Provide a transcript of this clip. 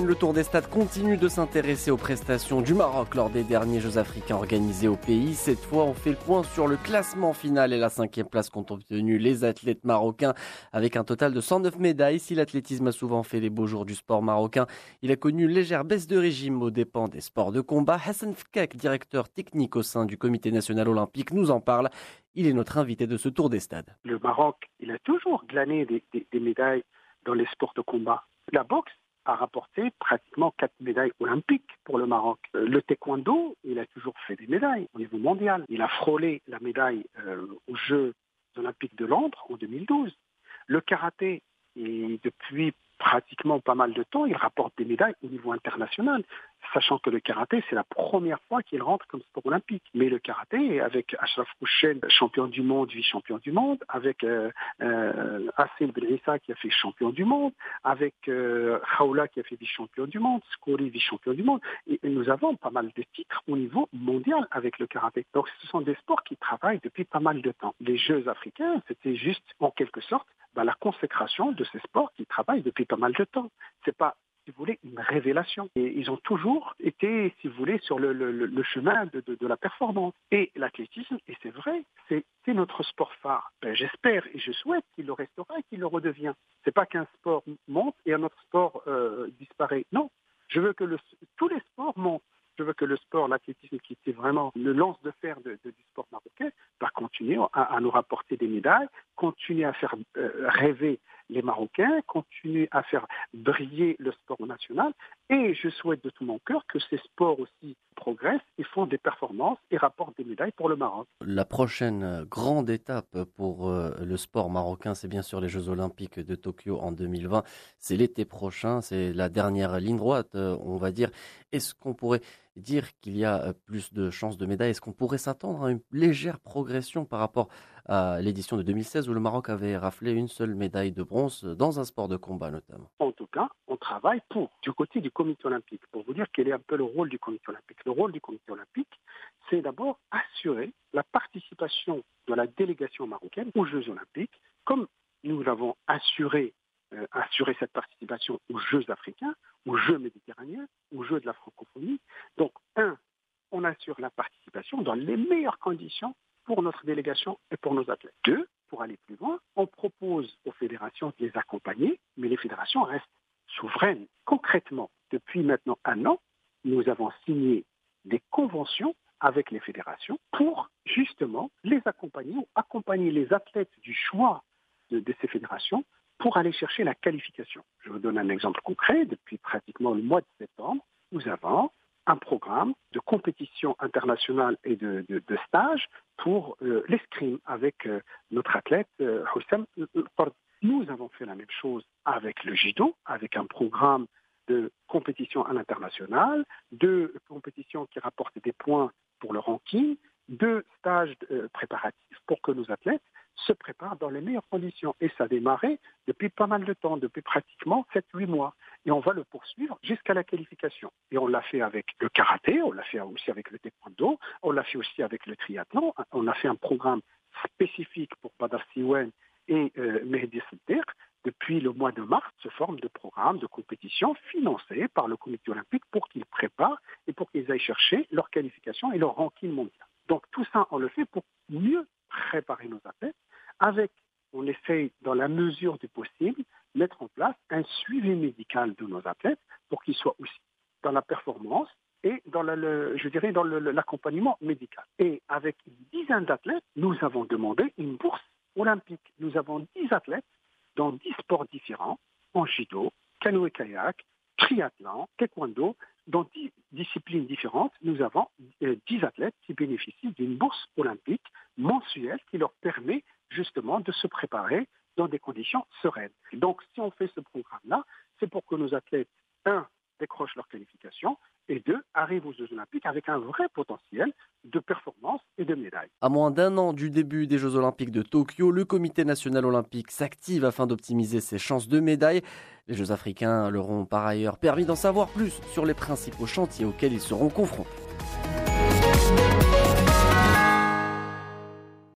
le Tour des Stades continue de s'intéresser aux prestations du Maroc lors des derniers Jeux africains organisés au pays. Cette fois, on fait le point sur le classement final et la cinquième place qu'ont obtenu les athlètes marocains avec un total de 109 médailles. Si l'athlétisme a souvent fait les beaux jours du sport marocain, il a connu une légère baisse de régime aux dépens des sports de combat. Hassan Fkak, directeur technique au sein du comité national olympique, nous en parle. Il est notre invité de ce Tour des Stades. Le Maroc, il a toujours glané des médailles dans les sports de combat. La boxe a rapporté pratiquement quatre médailles olympiques pour le Maroc. Euh, le taekwondo, il a toujours fait des médailles au niveau mondial. Il a frôlé la médaille euh, aux Jeux olympiques de Londres en 2012. Le karaté, depuis pratiquement pas mal de temps, il rapporte des médailles au niveau international sachant que le karaté, c'est la première fois qu'il rentre comme sport olympique. Mais le karaté, avec Ashraf Kouchen, champion du monde, vice-champion du monde, avec euh, euh, qui a fait champion du monde, avec euh, qui a fait vice-champion du monde, Skouri vice-champion du monde, et, nous avons pas mal de titres au niveau mondial avec le karaté. Donc ce sont des sports qui travaillent depuis pas mal de temps. Les Jeux africains, c'était juste en quelque sorte bah, la consécration de ces sports qui travaillent depuis pas mal de temps. C'est pas si vous voulez, une révélation. Et ils ont toujours été, si vous voulez, sur le, chemin de, la performance. Et l'athlétisme, et c'est vrai, c'est notre sport phare. Ben, j'espère et je souhaite qu'il le restera et qu'il le redevient. C'est pas qu'un sport monte et un autre sport euh, disparaît. Non, je veux que tous les sports montent. Je veux que le sport, l'athlétisme, qui était vraiment le lance de fer du sport marocain, va continuer à, nous rapporter des médailles, continuer à faire euh, rêver les Marocains, continuent à faire briller le sport national. Et je souhaite de tout mon cœur que ces sports aussi progressent et font des performances et rapportent des médailles pour le Maroc. La prochaine grande étape pour euh, le sport marocain, c'est bien sûr les Jeux Olympiques de Tokyo en 2020. C'est l'été prochain, c'est la dernière ligne droite, euh, on va dire. Est-ce qu'on pourrait dire qu'il y a euh, plus de chances de médailles Est-ce qu'on pourrait s'attendre à une légère progression par rapport à l'édition de 2016 où le Maroc avait raflé une seule médaille de bronze dans un sport de combat notamment? En tout cas, on travaille pour, du côté du comité olympique, pour vous dire quel est un peu le rôle du comité olympique. Le rôle du comité olympique, c'est d'abord assurer la participation de la délégation marocaine aux Jeux olympiques, comme nous l'avons assuré euh, assurer cette participation aux Jeux africains, aux Jeux méditerranéens, aux Jeux de la francophonie. Donc, un, on assure la participation dans les meilleures conditions pour notre délégation et pour nos athlètes. Deux, pour aller plus loin, on propose aux fédérations de les accompagner, mais les fédérations restent souveraines. Concrètement, depuis maintenant un an, nous avons signé des conventions avec les fédérations pour justement les accompagner ou accompagner les athlètes du choix de, ces fédérations pour aller chercher la qualification. Je vous donne un exemple concret. Depuis pratiquement le mois de septembre, nous avons un programme de compétition internationale et de, stage pour euh, l'escrime avec euh, notre athlète euh, Nous avons fait la même chose avec le judo, avec un programme de compétition à l'international, de compétition qui rapportent des points pour le ranking, de stages préparatifs pour que nos athlètes se préparent dans les meilleures conditions. Et ça a démarré depuis pas mal de temps, depuis pratiquement 7-8 mois. Et on va le poursuivre jusqu'à la qualification. Et on l'a fait avec le karaté, on l'a fait aussi avec le taekwondo, on l'a fait aussi avec le triathlon. On a fait un programme spécifique pour Badr Siwen et euh, Mehdi Depuis le mois de mars, se forme de programmes de compétition financés par le comité olympique pour qu'ils préparent et pour qu'ils aillent chercher leur qualification et leur ranking mondial. Donc tout ça, on le fait pour mieux préparer nos athlètes avec, on essaye dans la mesure du possible, mettre en place un suivi médical de nos athlètes pour qu'ils soient aussi dans la performance et dans je dirais dans l'accompagnement médical. Et avec une dizaine d'athlètes, nous avons demandé une bourse olympique. Nous avons dix athlètes dans dix sports différents, en judo, canoë-kayak, triathlon, taekwondo, dans dix disciplines différentes, nous avons euh, dix athlètes qui bénéficient d'une bourse olympique mensuelle qui leur permet justement de se préparer dans des conditions sereines. Donc, si on fait ce programme-là, c'est pour que nos athlètes, un, décrochent leur qualification, et deux, arrivent aux Jeux Olympiques avec un vrai potentiel de performance et de médailles. À moins d'un an du début des Jeux Olympiques de Tokyo, le Comité national olympique s'active afin d'optimiser ses chances de médailles. Les Jeux africains leur ont par ailleurs permis d'en savoir plus sur les principaux chantiers auxquels ils seront confrontés.